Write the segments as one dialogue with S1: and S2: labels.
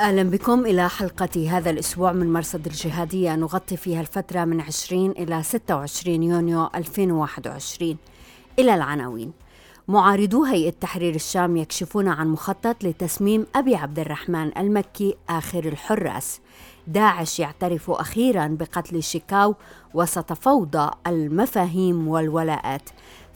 S1: أهلا بكم إلى حلقة هذا الأسبوع من مرصد الجهادية. نغطي فيها الفترة من 20 إلى 26 يونيو 2021 إلى العناوين. معارضو هيئة تحرير الشام يكشفون عن مخطط لتسميم أبي عبد الرحمن المكي آخر الحراس. داعش يعترف أخيرا بقتل شيكاو وسط فوضى المفاهيم والولاءات.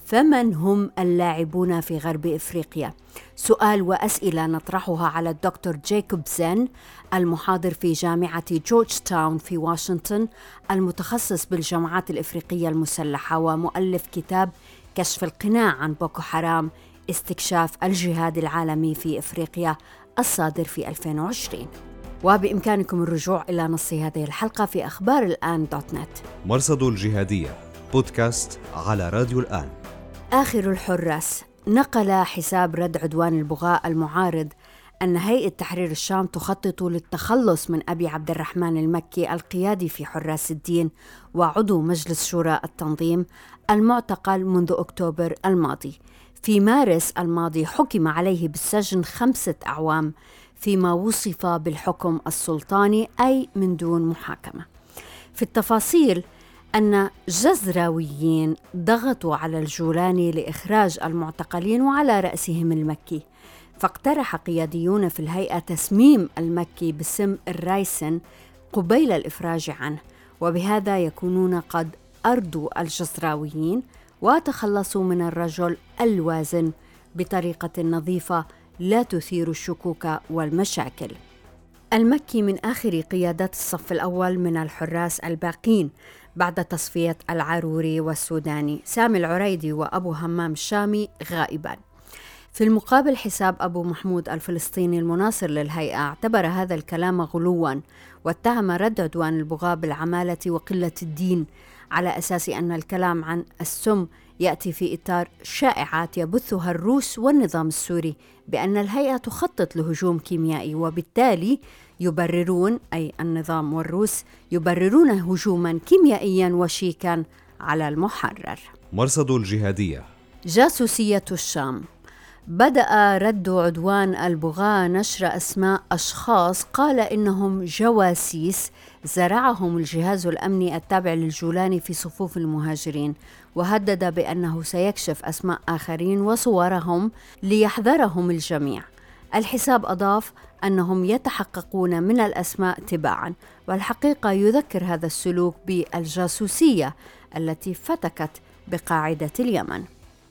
S1: فمن هم اللاعبون في غرب إفريقيا؟ سؤال وأسئلة نطرحها على الدكتور جيكوب زين المحاضر في جامعة جورج تاون في واشنطن المتخصص بالجماعات الإفريقية المسلحة ومؤلف كتاب كشف القناع عن بوكو حرام استكشاف الجهاد العالمي في إفريقيا الصادر في 2020 وبإمكانكم الرجوع إلى نص هذه الحلقة في أخبار الآن dot net.
S2: مرصد الجهادية بودكاست على راديو الآن.
S1: آخر الحراس. نقل حساب رد عدوان البغاء المعارض أن هيئة تحرير الشام تخطط للتخلص من أبي عبد الرحمن المكي القيادي في حراس الدين وعضو مجلس شورى التنظيم المعتقل منذ أكتوبر الماضي. في مارس الماضي حكم عليه بالسجن خمسة أعوام فيما وصف بالحكم السلطاني أي من دون محاكمة. في التفاصيل أن جزراويين ضغطوا على الجولاني لإخراج المعتقلين وعلى رأسهم المكي فاقترح قياديون في الهيئة تسميم المكي باسم الرايسن قبيل الإفراج عنه وبهذا يكونون قد أردوا الجزراويين وتخلصوا من الرجل الوازن بطريقة نظيفة لا تثير الشكوك والمشاكل. المكي من آخر قيادات الصف الأول من الحراس الباقين بعد تصفية العروري والسوداني. سامي العريدي وأبو همام الشامي غائبان في المقابل حساب أبو محمود الفلسطيني المناصر للهيئة اعتبر هذا الكلام غلوا واتهم رد عدوان البغاة بالعمالة وقلة الدين على أساس أن الكلام عن السم يأتي في إطار شائعات يبثها الروس والنظام السوري بأن الهيئة تخطط لهجوم كيميائي وبالتالي يبررون أي النظام والروس يبررون هجوما كيميائيا وشيكا على المحرر.
S2: مرصد الجهادية.
S1: جاسوسية الشام. بدأ رد عدوان البغاة نشر أسماء أشخاص قال إنهم جواسيس زرعهم الجهاز الأمني التابع للجولاني في صفوف المهاجرين وهدد بأنه سيكشف أسماء آخرين وصورهم ليحذرهم الجميع. الحساب أضاف أنهم يتحققون من الأسماء تباعا والحقيقة يذكر هذا السلوك بالجاسوسية التي فتكت بقاعدة اليمن.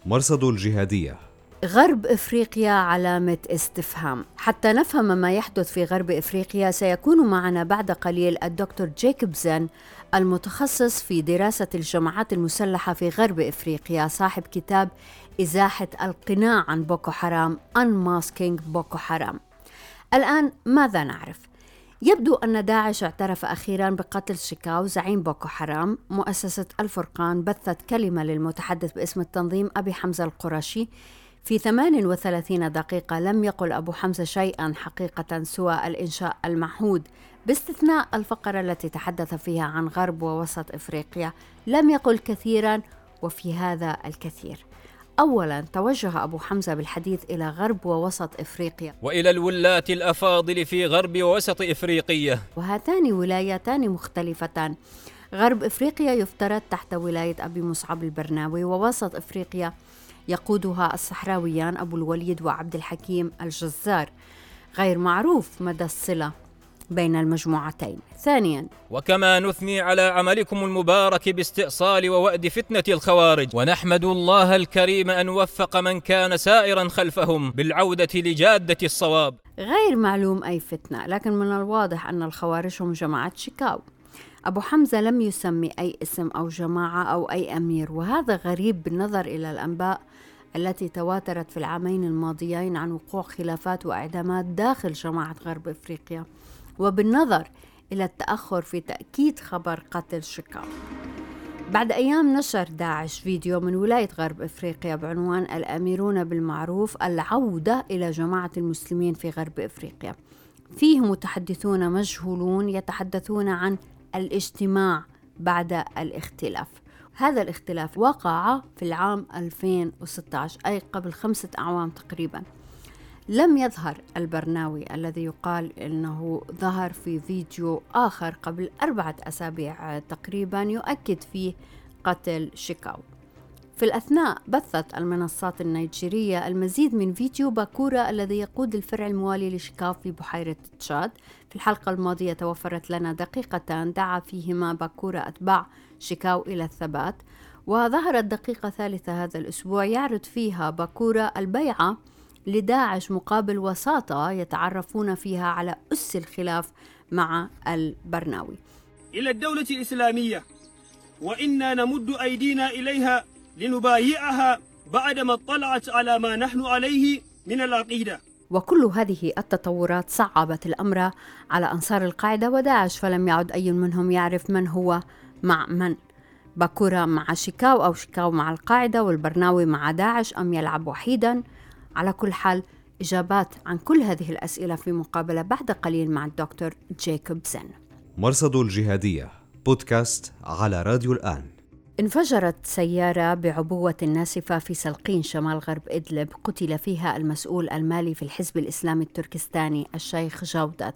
S2: مرصد الجهادية.
S1: غرب إفريقيا علامة استفهام. حتى نفهم ما يحدث في غرب إفريقيا سيكون معنا بعد قليل الدكتور جيكوبزن المتخصص في دراسة الجماعات المسلحة في غرب إفريقيا صاحب كتاب إزاحة القناع عن بوكو حرام Unmasking بوكو حرام. الآن ماذا نعرف؟ يبدو أن داعش اعترف أخيرا بقتل شيكاو زعيم بوكو حرام. مؤسسة الفرقان بثت كلمة للمتحدث باسم التنظيم أبي حمزة القرشي. في 38 دقيقة لم يقل أبو حمزة شيئا حقيقة سوى الإنشاء المعهود باستثناء الفقرة التي تحدث فيها عن غرب ووسط إفريقيا لم يقل كثيرا وفي هذا الكثير. أولا توجه أبو حمزة بالحديث إلى غرب ووسط إفريقيا.
S3: وإلى الولاة الأفاضل في غرب ووسط إفريقيا.
S1: وهاتان ولايتان مختلفتان. غرب إفريقيا يفترض تحت ولاية أبي مصعب البرناوي ووسط إفريقيا يقودها الصحراويان أبو الوليد وعبد الحكيم الجزار. غير معروف مدى الصلة. بين المجموعتين. ثانيا.
S3: وكما نثني على عملكم المبارك باستئصال ووأد فتنة الخوارج. ونحمد الله الكريم أن وفق من كان سائرا خلفهم بالعودة لجادة الصواب.
S1: غير معلوم أي فتنة لكن من الواضح أن الخوارج هم جماعة شيكاغو. أبو حمزة لم يسمي أي اسم أو جماعة أو أي أمير وهذا غريب بالنظر إلى الأنباء التي تواترت في العامين الماضيين عن وقوع خلافات وإعدامات داخل جماعة غرب إفريقيا. وبالنظر إلى التأخر في تأكيد خبر قتل شيكاغو بعد أيام نشر داعش فيديو من ولاية غرب إفريقيا بعنوان الأميرون بالمعروف العودة إلى جماعة المسلمين في غرب إفريقيا. فيه متحدثون مجهولون يتحدثون عن الاجتماع بعد الاختلاف. هذا الاختلاف وقع في العام 2016 أي قبل خمسة أعوام تقريبا. لم يظهر البرناوي الذي يقال إنه ظهر في فيديو آخر قبل أربعة أسابيع تقريبا يؤكد فيه قتل شيكاو. في الأثناء بثت المنصات النيجيرية المزيد من فيديو باكورا الذي يقود الفرع الموالي لشيكاو في بحيرة تشاد. في الحلقة الماضية توفرت لنا دقيقتان دعا فيهما باكورا أتباع شيكاو إلى الثبات وظهرت دقيقة ثالثة هذا الأسبوع يعرض فيها باكورا البيعة لداعش مقابل وساطة يتعرفون فيها على أس الخلاف مع البرناوي.
S4: إلى الدولة الإسلامية وإنا نمد أيدينا إليها لنبايعها بعدما اطلعت على ما نحن عليه من العقيدة.
S1: وكل هذه التطورات صعبت الأمر على أنصار القاعدة وداعش فلم يعد أي منهم يعرف من هو مع من. باكورا مع شيكاو أو شيكاو مع القاعدة والبرناوي مع داعش أم يلعب وحيدا؟ على كل حال إجابات عن كل هذه الأسئلة في مقابلة بعد قليل مع الدكتور جيكوب زن.
S2: مرصد الجهادية بودكاست على راديو الآن.
S1: انفجرت سيارة بعبوة ناسفة في سلقين شمال غرب إدلب قتل فيها المسؤول المالي في الحزب الإسلامي التركستاني الشيخ جودت.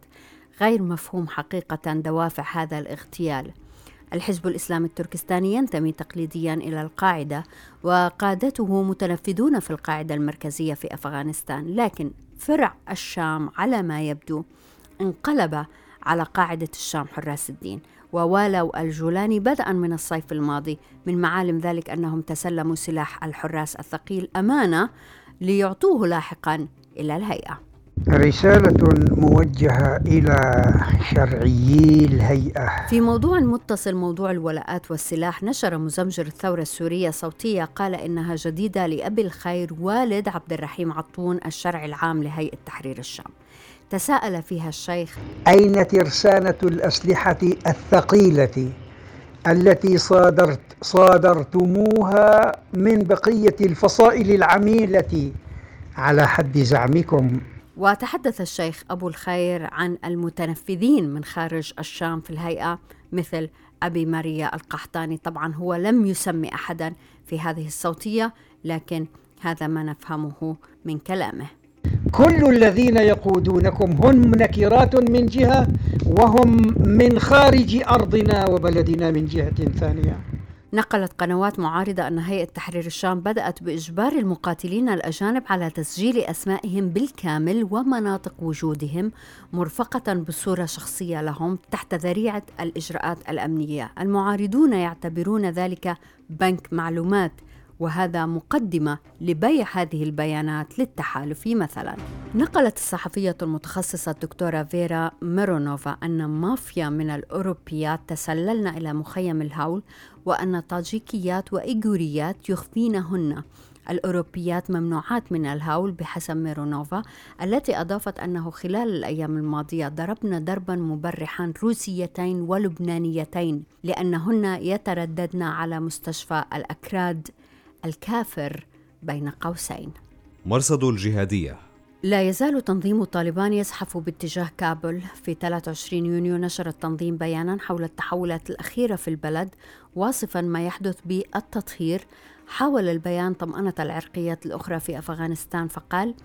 S1: غير مفهوم حقيقة دوافع هذا الاغتيال. الحزب الإسلامي التركستاني ينتمي تقليديا إلى القاعدة وقادته متنفذون في القاعدة المركزية في أفغانستان. لكن فرع الشام على ما يبدو انقلب على قاعدة الشام حراس الدين ووالوا الجولاني بدءا من الصيف الماضي. من معالم ذلك أنهم تسلموا سلاح الحراس الثقيل أمانة ليعطوه لاحقا إلى الهيئة.
S5: رسالة موجهة إلى شرعيي الهيئة.
S1: في موضوع متصل موضوع الولاءات والسلاح نشر مزمجر الثورة السورية صوتية قال إنها جديدة لأبي الخير والد عبد الرحيم عطون الشرع العام لهيئة تحرير الشام. تساءل فيها الشيخ
S5: أين ترسانة الأسلحة الثقيلة التي صادرت صادرتموها من بقية الفصائل العميلة؟ على حد زعمكم
S1: وتحدث الشيخ أبو الخير عن المتنفذين من خارج الشام في الهيئة مثل أبي ماريا القحطاني. طبعا هو لم يسمي أحدا في هذه الصوتية لكن هذا ما نفهمه من كلامه.
S5: كل الذين يقودونكم هم نكرات من جهة وهم من خارج أرضنا وبلدنا من جهة ثانية.
S1: نقلت قنوات معارضة أن هيئة تحرير الشام بدأت بإجبار المقاتلين الأجانب على تسجيل أسمائهم بالكامل ومناطق وجودهم مرفقة بصورة شخصية لهم تحت ذريعة الإجراءات الأمنية. المعارضون يعتبرون ذلك بنك معلومات. وهذا مقدمة لبيع هذه البيانات للتحالف. مثلا نقلت الصحفية المتخصصة الدكتورة فيرا ميرونوفا أن مافيا من الأوروبيات تسللن إلى مخيم الهول وأن طاجيكيات وإيغوريات يخفينهن. الأوروبيات ممنوعات من الهول بحسب ميرونوفا التي أضافت أنه خلال الأيام الماضية ضربنا ضربا مبرحا روسيتين ولبنانيتين لأنهن يترددن على مستشفى الأكراد الكافر بين قوسين.
S2: مرصد الجهادية.
S1: لا يزال تنظيم طالبان يزحف باتجاه كابل. في 23 يونيو نشر التنظيم بيانا حول التحولات الأخيرة في البلد واصفا ما يحدث بالتطهير. حاول البيان طمأنة العرقيات الأخرى في أفغانستان فقال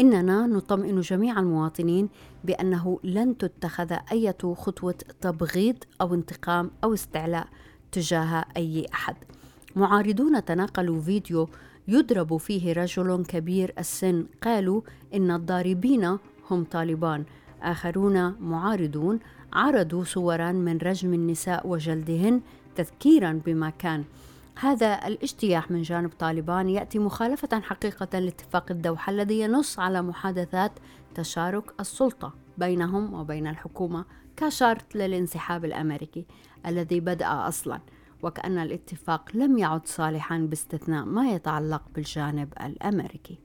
S1: إننا نطمئن جميع المواطنين بأنه لن تتخذ أي خطوة تبغيض أو انتقام أو استعلاء تجاه أي أحد. معارضون تناقلوا فيديو يضرب فيه رجل كبير السن. قالوا إن الضاربين هم طالبان. آخرون معارضون عرضوا صورا من رجم النساء وجلدهن تذكيرا بما كان. هذا الاجتياح من جانب طالبان يأتي مخالفة حقيقة لاتفاق الدوحة الذي ينص على محادثات تشارك السلطة بينهم وبين الحكومة كشرط للانسحاب الأمريكي الذي بدأ أصلا. وكأن الاتفاق لم يعد صالحا باستثناء ما يتعلق بالجانب الأمريكي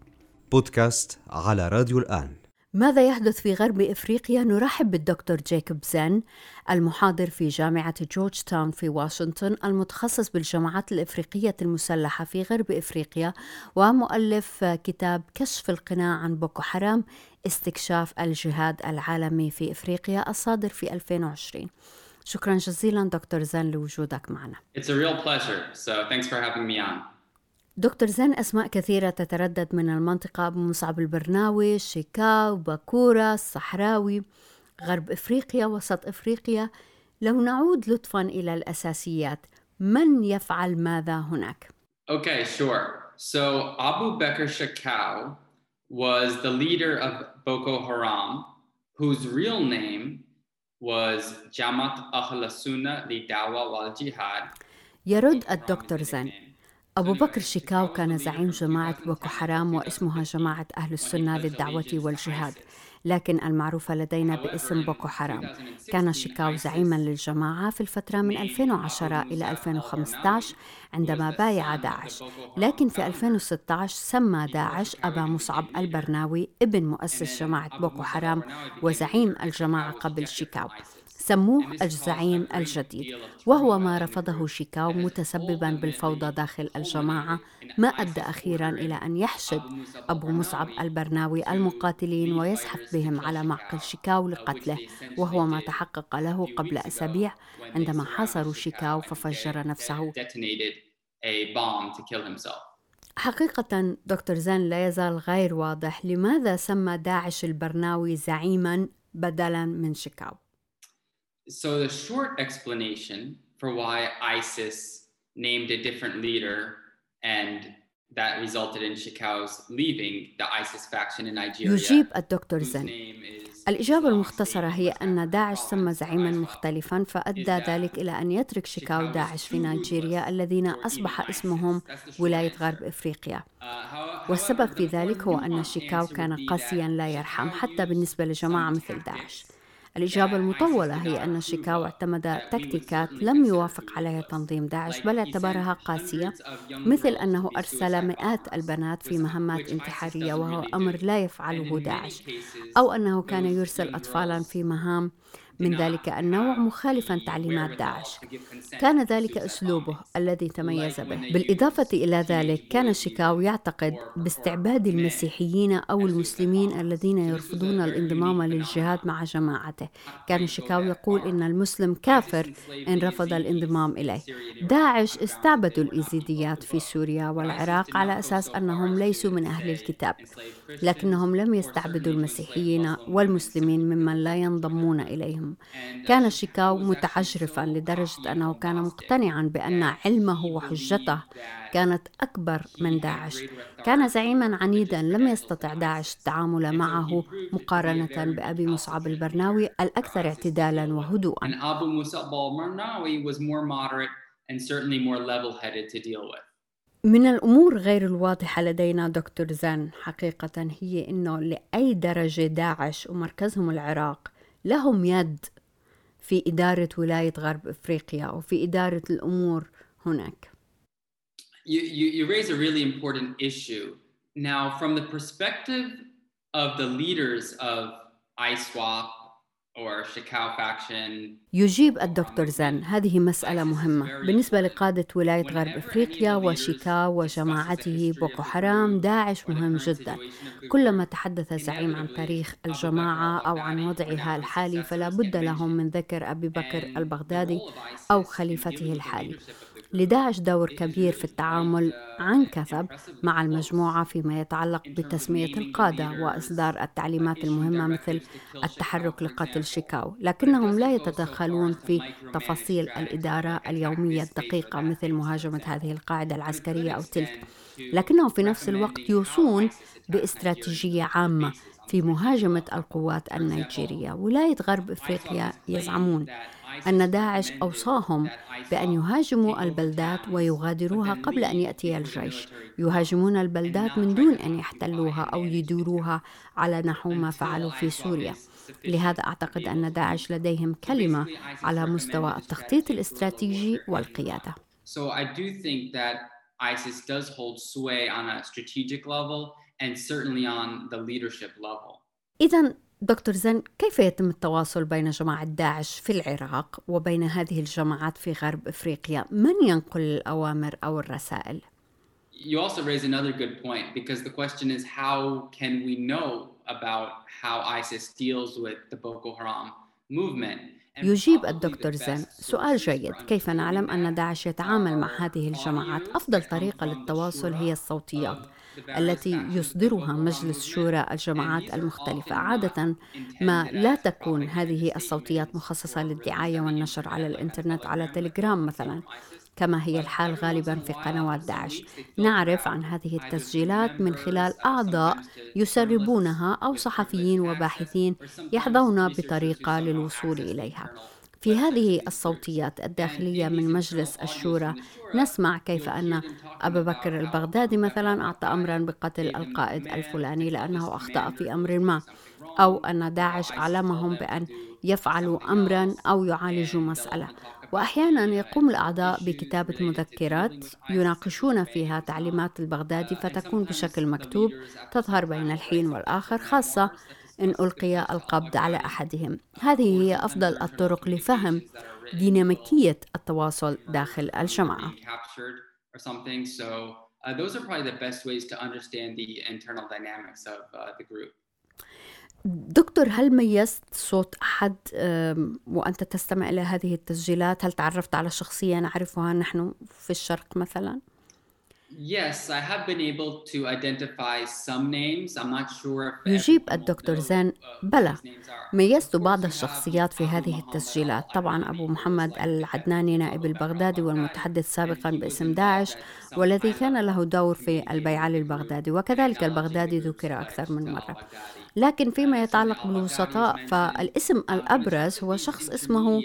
S2: بودكاست على راديو الآن
S1: ماذا يحدث في غرب إفريقيا؟ نرحب بالدكتور جيكوب زين المحاضر في جامعة جورج تاون في واشنطن المتخصص بالجماعات الإفريقية المسلحة في غرب إفريقيا ومؤلف كتاب كشف القناع عن بوكو حرام استكشاف الجهاد العالمي في إفريقيا الصادر في 2020. شكرا جزيلا دكتور زين لوجودك معنا.
S6: It's a real pleasure. So thanks for having me on.
S1: دكتور زين أسماء كثيرة تتردد من المنطقة مصعب البرناوي شيكاو باكورا الصحراوي غرب إفريقيا وسط إفريقيا لو نعود لطفا إلى الأساسيات من يفعل ماذا هناك؟
S6: Okay, sure. So Abu Bakr Shakau was the leader of Boko Haram, whose real name was Jamaat Ahl Sunnah li Dawa wal Jihad.
S1: يرد الدكتور زين. أبو بكر شيكاو كان زعيم جماعة بوكو حرام واسمها جماعة أهل السنة للدعوة والجهاد. لكن المعروفة لدينا باسم بوكو حرام. كان شيكاو زعيما للجماعة في الفترة من 2010 إلى 2015 عندما بايع داعش. لكن في 2016 سمى داعش أبا مصعب البرناوي ابن مؤسس جماعة بوكو حرام وزعيم الجماعة قبل شيكاو سموه الزعيم الجديد وهو ما رفضه شيكاو متسببا بالفوضى داخل الجماعة ما أدى أخيرا إلى أن يحشد أبو مصعب البرناوي المقاتلين ويزحف بهم على معقل شيكاو لقتله وهو ما تحقق له قبل أسابيع عندما حاصروا شيكاو ففجر نفسه. حقيقة دكتور زين لا يزال غير واضح لماذا سمى داعش البرناوي زعيما بدلا من شيكاو.
S6: So the short explanation for why ISIS named a different leader and that resulted in Shekau's leaving the ISIS faction in Nigeria.
S1: يجيب الدكتور زن الإجابة المختصرة هي أن داعش سمى زعيما مختلفا فأدى ذلك إلى أن يترك شيكاو داعش في نيجيريا الذين أصبح اسمهم ولاية غرب إفريقيا. والسبب في ذلك هو أن شيكاو كان قاسيا لا يرحم حتى بالنسبة لجماعة مثل داعش. الإجابة المطولة هي أن شيكاو اعتمد تكتيكات لم يوافق عليها تنظيم داعش بل اعتبرها قاسية مثل أنه أرسل مئات البنات في مهمات انتحارية وهو أمر لا يفعله داعش أو أنه كان يرسل أطفالا في مهام من ذلك النوع مخالفا تعليمات داعش. كان ذلك أسلوبه الذي تميز به. بالإضافة إلى ذلك كان شيكاو يعتقد باستعباد المسيحيين أو المسلمين الذين يرفضون الانضمام للجهاد مع جماعته. كان شيكاو يقول إن المسلم كافر إن رفض الانضمام إليه. داعش استعبدوا الإيزيديات في سوريا والعراق على أساس أنهم ليسوا من أهل الكتاب لكنهم لم يستعبدوا المسيحيين والمسلمين ممن لا ينضمون إليهم. كان شيكاو متعجرفا لدرجة أنه كان مقتنعا بأن علمه وحجته كانت أكبر من داعش كان زعيما عنيدا لم يستطع داعش التعامل معه مقارنة بأبي مصعب البرناوي الأكثر اعتدالا وهدوءا. من الأمور غير الواضحة لدينا دكتور زين حقيقة هي أنه لأي درجة داعش ومركزهم العراق لهم يد في إدارة ولاية غرب إفريقيا وفي إدارة الأمور هناك.
S6: You, you, you raise a really important issue. Now, from the perspective of the leaders of ISWAP
S1: يجيب الدكتور زين هذه مسألة مهمة. بالنسبة لقادة ولاية غرب إفريقيا وشيكاو وجماعته بوكو حرام داعش مهم جدا. كلما تحدث زعيم عن تاريخ الجماعة أو عن وضعها الحالي فلا بد لهم من ذكر أبي بكر البغدادي أو خليفته الحالي. لداعش دور كبير في التعامل عن كثب مع المجموعة فيما يتعلق بتسمية القادة وإصدار التعليمات المهمة مثل التحرك لقتل شيكاو لكنهم لا يتدخلون في تفاصيل الإدارة اليومية الدقيقة مثل مهاجمة هذه القاعدة العسكرية أو تلك لكنهم في نفس الوقت يوصون باستراتيجية عامة في مهاجمة القوات النيجيرية ولاية غرب إفريقيا يزعمون. أن داعش أوصاهم بأن يهاجموا البلدات ويغادروها قبل أن يأتي الجيش. يهاجمون البلدات من دون أن يحتلوها أو يديروها على نحو ما فعلوا في سوريا. لهذا أعتقد أن داعش لديهم كلمة على مستوى التخطيط الاستراتيجي والقيادة.
S6: So I do think that ISIS does hold sway on a strategic level and certainly on the leadership level.
S1: إذا دكتور زن كيف يتم التواصل بين جماعة داعش في العراق وبين هذه الجماعات في غرب إفريقيا؟ من ينقل الأوامر أو الرسائل؟
S6: You also raise another good point because the question is how can we know about how ISIS deals with the Boko Haram movement?
S1: يجيب الدكتور زين. سؤال جيد. كيف نعلم أن داعش يتعامل مع هذه الجماعات؟ أفضل طريقة للتواصل هي الصوتيات التي يصدرها مجلس شورى الجماعات المختلفة. عادة ما لا تكون هذه الصوتيات مخصصة للدعاية والنشر على الإنترنت على تليجرام مثلا. كما هي الحال غالبا في قنوات داعش. نعرف عن هذه التسجيلات من خلال أعضاء يسربونها أو صحفيين وباحثين يحظون بطريقة للوصول إليها. في هذه الصوتيات الداخلية من مجلس الشورى نسمع كيف أن أبا بكر البغدادي مثلا أعطى أمرا بقتل القائد الفلاني لأنه أخطأ في أمر ما أو أن داعش أعلمهم بأن يفعلوا أمرا أو يعالجوا مسألة. وأحيانا يقوم الأعضاء بكتابة مذكرات يناقشون فيها تعليمات البغدادي فتكون بشكل مكتوب تظهر بين الحين والآخر خاصة إن ألقي القبض على أحدهم هذه هي أفضل الطرق لفهم ديناميكية التواصل داخل الجماعة
S6: Uh, those are probably the best ways to understand the internal dynamics of uh, the group.
S1: دكتور هل ميزت صوت أحد وأنت تستمع إلى هذه التسجيلات هل تعرفت على شخصية نعرفها نحن في الشرق مثلا؟
S6: Yes, I have been able to identify some names. I'm not sure if
S1: يجيب الدكتور زين. بلى. ميزت بعض الشخصيات في هذه التسجيلات. طبعا أبو محمد العدناني نائب البغدادي والمتحدث سابقا باسم داعش والذي كان له دور في البيعة للبغدادي. وكذلك البغدادي ذكر أكثر من مرة. لكن فيما يتعلق بالوسطاء فالاسم الأبرز هو شخص اسمه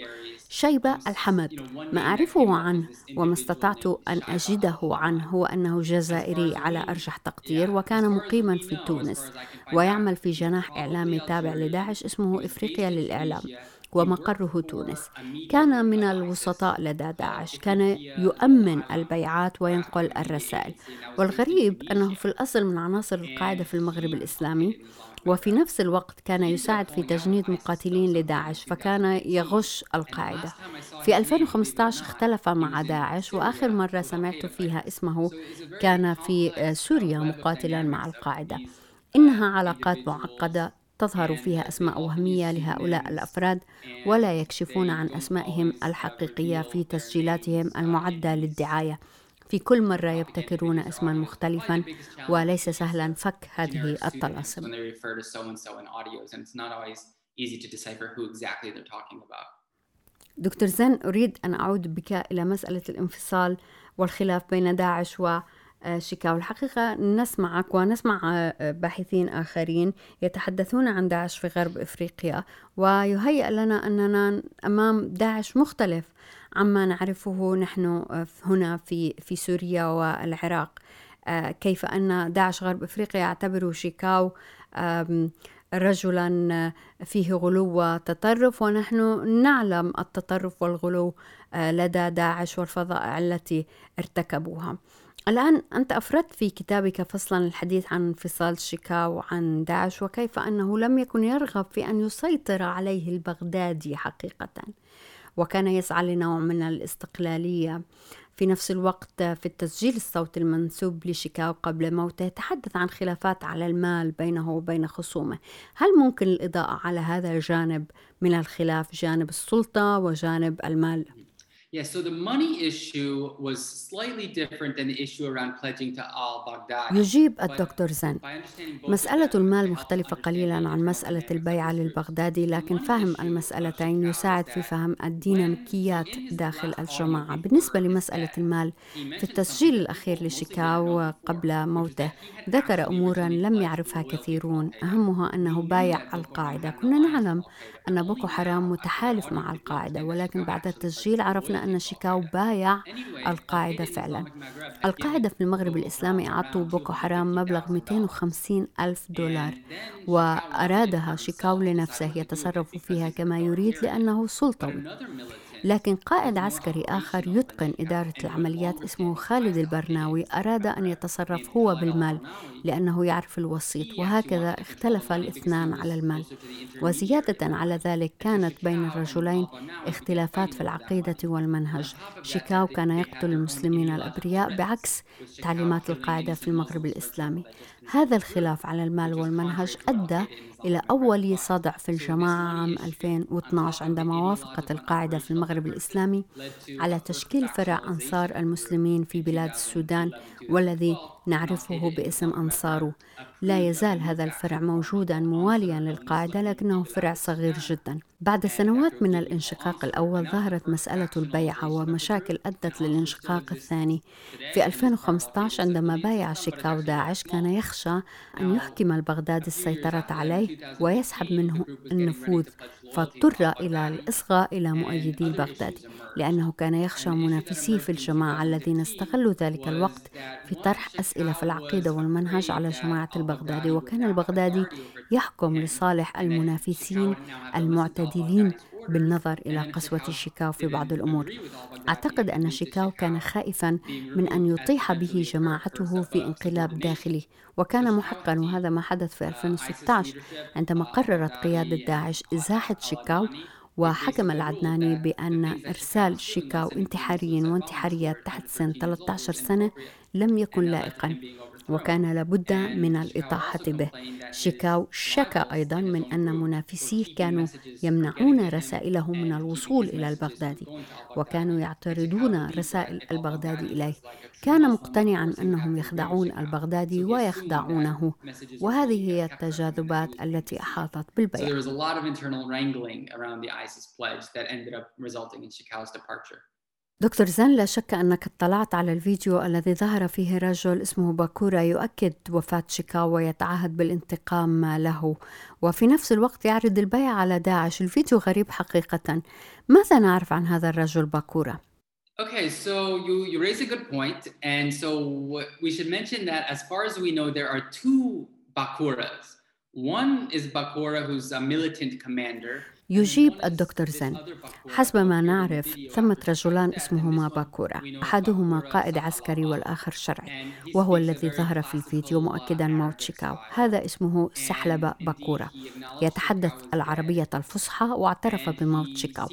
S1: شيبة الحمد. ما أعرفه عنه وما استطعت أن أجده عنه هو أنه جزائري على أرجح تقدير وكان مقيما في تونس ويعمل في جناح إعلامي تابع لداعش اسمه إفريقيا للإعلام ومقره تونس. كان من الوسطاء لدى داعش كان يؤمن البيعات وينقل الرسائل. والغريب أنه في الأصل من عناصر القاعدة في المغرب الإسلامي وفي نفس الوقت كان يساعد في تجنيد مقاتلين لداعش فكان يغش القاعدة. في 2015 اختلف مع داعش وآخر مرة سمعت فيها اسمه كان في سوريا مقاتلا مع القاعدة. إنها علاقات معقدة تظهر فيها أسماء وهمية لهؤلاء الأفراد ولا يكشفون عن أسمائهم الحقيقية في تسجيلاتهم المعدة للدعاية. في كل مرة يبتكرون اسما مختلفا وليس سهلا فك هذه الطلاسم. دكتور زين أريد أن أعود بك إلى مسألة الانفصال والخلاف بين داعش و شيكاغو الحقيقة نسمعك ونسمع باحثين آخرين يتحدثون عن داعش في غرب إفريقيا ويهيأ لنا أننا أمام داعش مختلف. عما نعرفه نحن هنا في في سوريا والعراق. كيف أن داعش غرب إفريقيا يعتبر شيكاو رجلا فيه غلو وتطرف ونحن نعلم التطرف والغلو لدى داعش والفظائع التي ارتكبوها. الآن أنت أفردت في كتابك فصلا الحديث عن انفصال شيكاو عن داعش وكيف أنه لم يكن يرغب في أن يسيطر عليه البغدادي حقيقة. وكان يسعى لنوع من الاستقلالية. في نفس الوقت في التسجيل الصوتي المنسوب لشيكاو قبل موته يتحدث عن خلافات على المال بينه وبين خصومه. هل ممكن الإضاءة على هذا الجانب من الخلاف؟ جانب السلطة وجانب المال؟
S6: Yeah, so the money issue was slightly different than the issue around pledging to al-Baghdadi.
S1: يجيب الدكتور زن. مسألة المال مختلفة قليلا عن مسألة البيعة للبغدادي لكن فهم المسألتين يساعد في فهم الديناميكيات داخل الجماعة. بالنسبة لمسألة المال في التسجيل الأخير لشيكاو قبل موته. ذكر أمورا لم يعرفها كثيرون. أهمها أنه بايع القاعدة. كنا نعلم أن بوكو حرام متحالف مع القاعدة ولكن بعد التسجيل عرفنا أن شيكاو بايع القاعدة فعلا. القاعدة في المغرب الإسلامي أعطوا بوكو حرام مبلغ 250 ألف دولار وأرادها شيكاو لنفسه يتصرف فيها كما يريد لأنه سلطوي. لكن قائد عسكري آخر يتقن إدارة العمليات اسمه خالد البرناوي أراد أن يتصرف هو بالمال لأنه يعرف الوسيط وهكذا اختلف الاثنان على المال. وزيادة على ذلك كانت بين الرجلين اختلافات في العقيدة والمنهج. شيكاو كان يقتل المسلمين الأبرياء بعكس تعليمات القاعدة في المغرب الإسلامي. هذا الخلاف على المال والمنهج أدى إلى أول صدع في الجماعة عام 2012 عندما وافقت القاعدة في المغرب الإسلامي على تشكيل فرع أنصار المسلمين في بلاد السودان والذي نعرفه باسم أنصارو لا يزال هذا الفرع موجودا مواليا للقاعدة لكنه فرع صغير جدا. بعد سنوات من الانشقاق الأول ظهرت مسألة البيعة ومشاكل أدت للانشقاق الثاني. في 2015 عندما بايع شيكاو داعش كان يخشى أن يحكم البغداد السيطرة عليه ويسحب منه النفوذ. فاضطر إلى الإصغاء إلى مؤيدي البغدادي لأنه كان يخشى منافسيه في الجماعة الذين استغلوا ذلك الوقت في طرح أسئلة في العقيدة والمنهج على جماعة البغدادي وكان البغدادي يحكم لصالح المنافسين المعتدلين بالنظر إلى قسوة شيكاو في بعض الأمور. أعتقد أن شيكاو كان خائفا من أن يطيح به جماعته في انقلاب داخلي. وكان محقا وهذا ما حدث في 2016 عندما قررت قيادة داعش إزاحة شيكاو وحكم العدناني بأن إرسال شيكاو انتحاريين وانتحاريات تحت سن 13 سنة لم يكن لائقا. وكان لابد من الإطاحة به. شيكاو شكى أيضا من أن منافسيه كانوا يمنعون رسائله من الوصول إلى البغدادي وكانوا يعترضون رسائل البغدادي إليه. كان مقتنعا أنهم يخدعون البغدادي ويخدعونه وهذه هي التجاذبات التي أحاطت بالبيع. دكتور زن لا شك أنك اطلعت على الفيديو الذي ظهر فيه رجل اسمه باكورا يؤكد وفاة شيكاو ويتعهد بالانتقام له وفي نفس الوقت يعرض البيع على داعش الفيديو غريب حقيقة ماذا نعرف عن هذا الرجل باكورا؟
S6: Okay, so you, you raise a good point. And so we should mention that as far as we know, there are two Bakuras. One is Bakura, who's a militant commander.
S1: يجيب الدكتور زن. حسب ما نعرف ثمة رجلان اسمهما باكورا. أحدهما قائد عسكري والآخر شرعي وهو الذي ظهر في الفيديو مؤكدا موت شيكاو. هذا اسمه سحلب باكورا. يتحدث العربية الفصحى واعترف بموت شيكاو.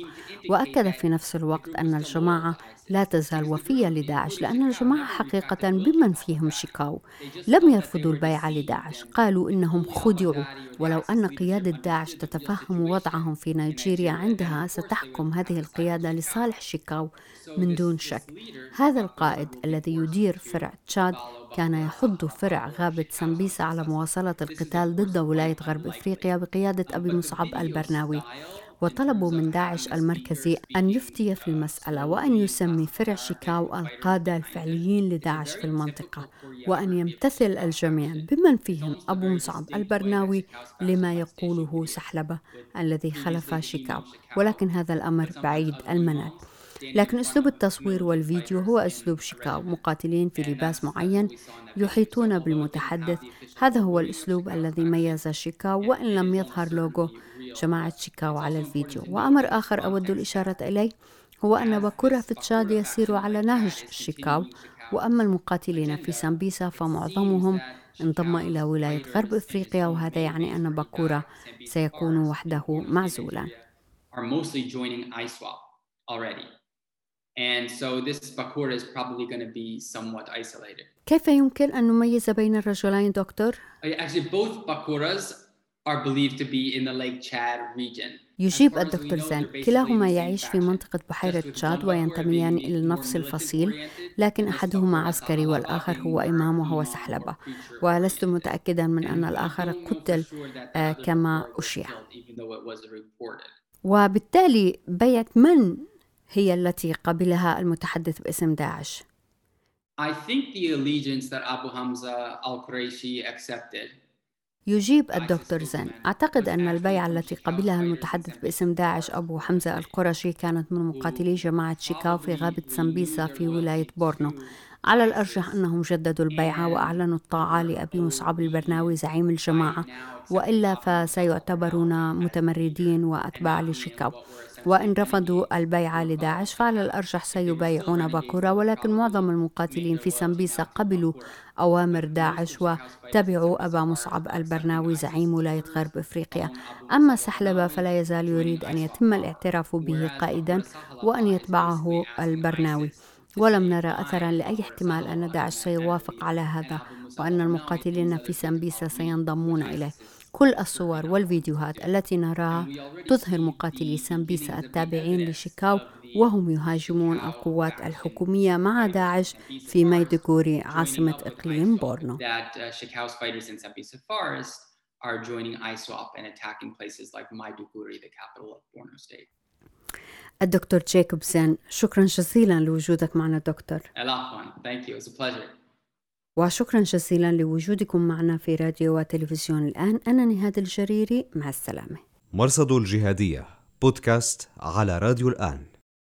S1: وأكد في نفس الوقت أن الجماعة لا تزال وفية لداعش لأن الجماعة حقيقة بمن فيهم شيكاو. لم يرفضوا البيعة لداعش. قالوا إنهم خدعوا ولو أن قيادة داعش تتفهم وضعهم في نيجيريا عندها ستحكم هذه القيادة لصالح شيكاو من دون شك. هذا القائد الذي يدير فرع تشاد كان يحض فرع غابة سمبيسا على مواصلة القتال ضد ولاية غرب إفريقيا بقيادة أبي مصعب البرناوي. وطلبوا من داعش المركزي أن يفتي في المسألة وأن يسمي فرع شيكاو القادة الفعليين لداعش في المنطقة وأن يمتثل الجميع بمن فيهم أبو مصعب البرناوي لما يقوله سحلبة الذي خلف شيكاو. ولكن هذا الأمر بعيد المنال. لكن أسلوب التصوير والفيديو هو أسلوب شيكاو. مقاتلين في لباس معين يحيطون بالمتحدث. هذا هو الأسلوب الذي ميز شيكاو وإن لم يظهر لوجو جماعة شيكاو على الفيديو وأمر آخر أود الإشارة إليه هو أن باكورا في تشاد يسير على نهج شيكاو وأما المقاتلين في سامبيسا فمعظمهم انضم إلى ولاية غرب إفريقيا وهذا يعني أن باكورا سيكون وحده معزولا. كيف يمكن أن نميز بين الرجلين دكتور؟
S6: Are believed to be in the Lake Chad region.
S1: يجيب الدكتور زين كلاهما يعيش في منطقة بحيرة تشاد وينتميان إلى نفس الفصيل لكن أحدهما عسكري والآخر هو إمام وهو سحلبة. ولست متأكدا من أن الآخر قتل كما أشيع. وبالتالي بيعة من هي التي قبلها المتحدث باسم داعش؟
S6: I think the allegiance that Abu Hamza al-Qurayshi accepted
S1: يجيب الدكتور زين. أعتقد أن البيعة التي قبلها المتحدث باسم داعش أبو حمزة القرشي كانت من مقاتلي جماعة شيكاو في غابة سمبيسا في ولاية بورنو. على الأرجح أنهم جددوا البيعة وأعلنوا الطاعة لأبي مصعب البرناوي زعيم الجماعة. وإلا فسيعتبرون متمردين وأتباع لشيكاو. وإن رفضوا البيعة لداعش فعلى الأرجح سيبايعون باكورا ولكن معظم المقاتلين في سمبيسا قبلوا أوامر داعش وتبعوا أبا مصعب البرناوي زعيم ولاية غرب إفريقيا. أما سحلبة فلا يزال يريد أن يتم الاعتراف به قائدا وأن يتبعه البرناوي. ولم نرى أثرا لأي احتمال أن داعش سيوافق على هذا وأن المقاتلين في سمبيسا سينضمون إليه. كل الصور والفيديوهات التي نراها تظهر مقاتلي سمبيسا التابعين لشيكاو وهم يهاجمون القوات الحكومية مع داعش في ميدوغوري عاصمة إقليم بورنو are joining ISWAP and attacking places like Maiduguri, the capital of Borno State. الدكتور جيكوبسون شكرا جزيلا لوجودك معنا دكتور
S6: Thank you. It's a pleasure.
S1: وشكرا جزيلا لوجودكم معنا في راديو وتلفزيون الآن. أنا نهاد الجريري مع السلامة.
S2: مرصد الجهادية بودكاست على راديو الآن.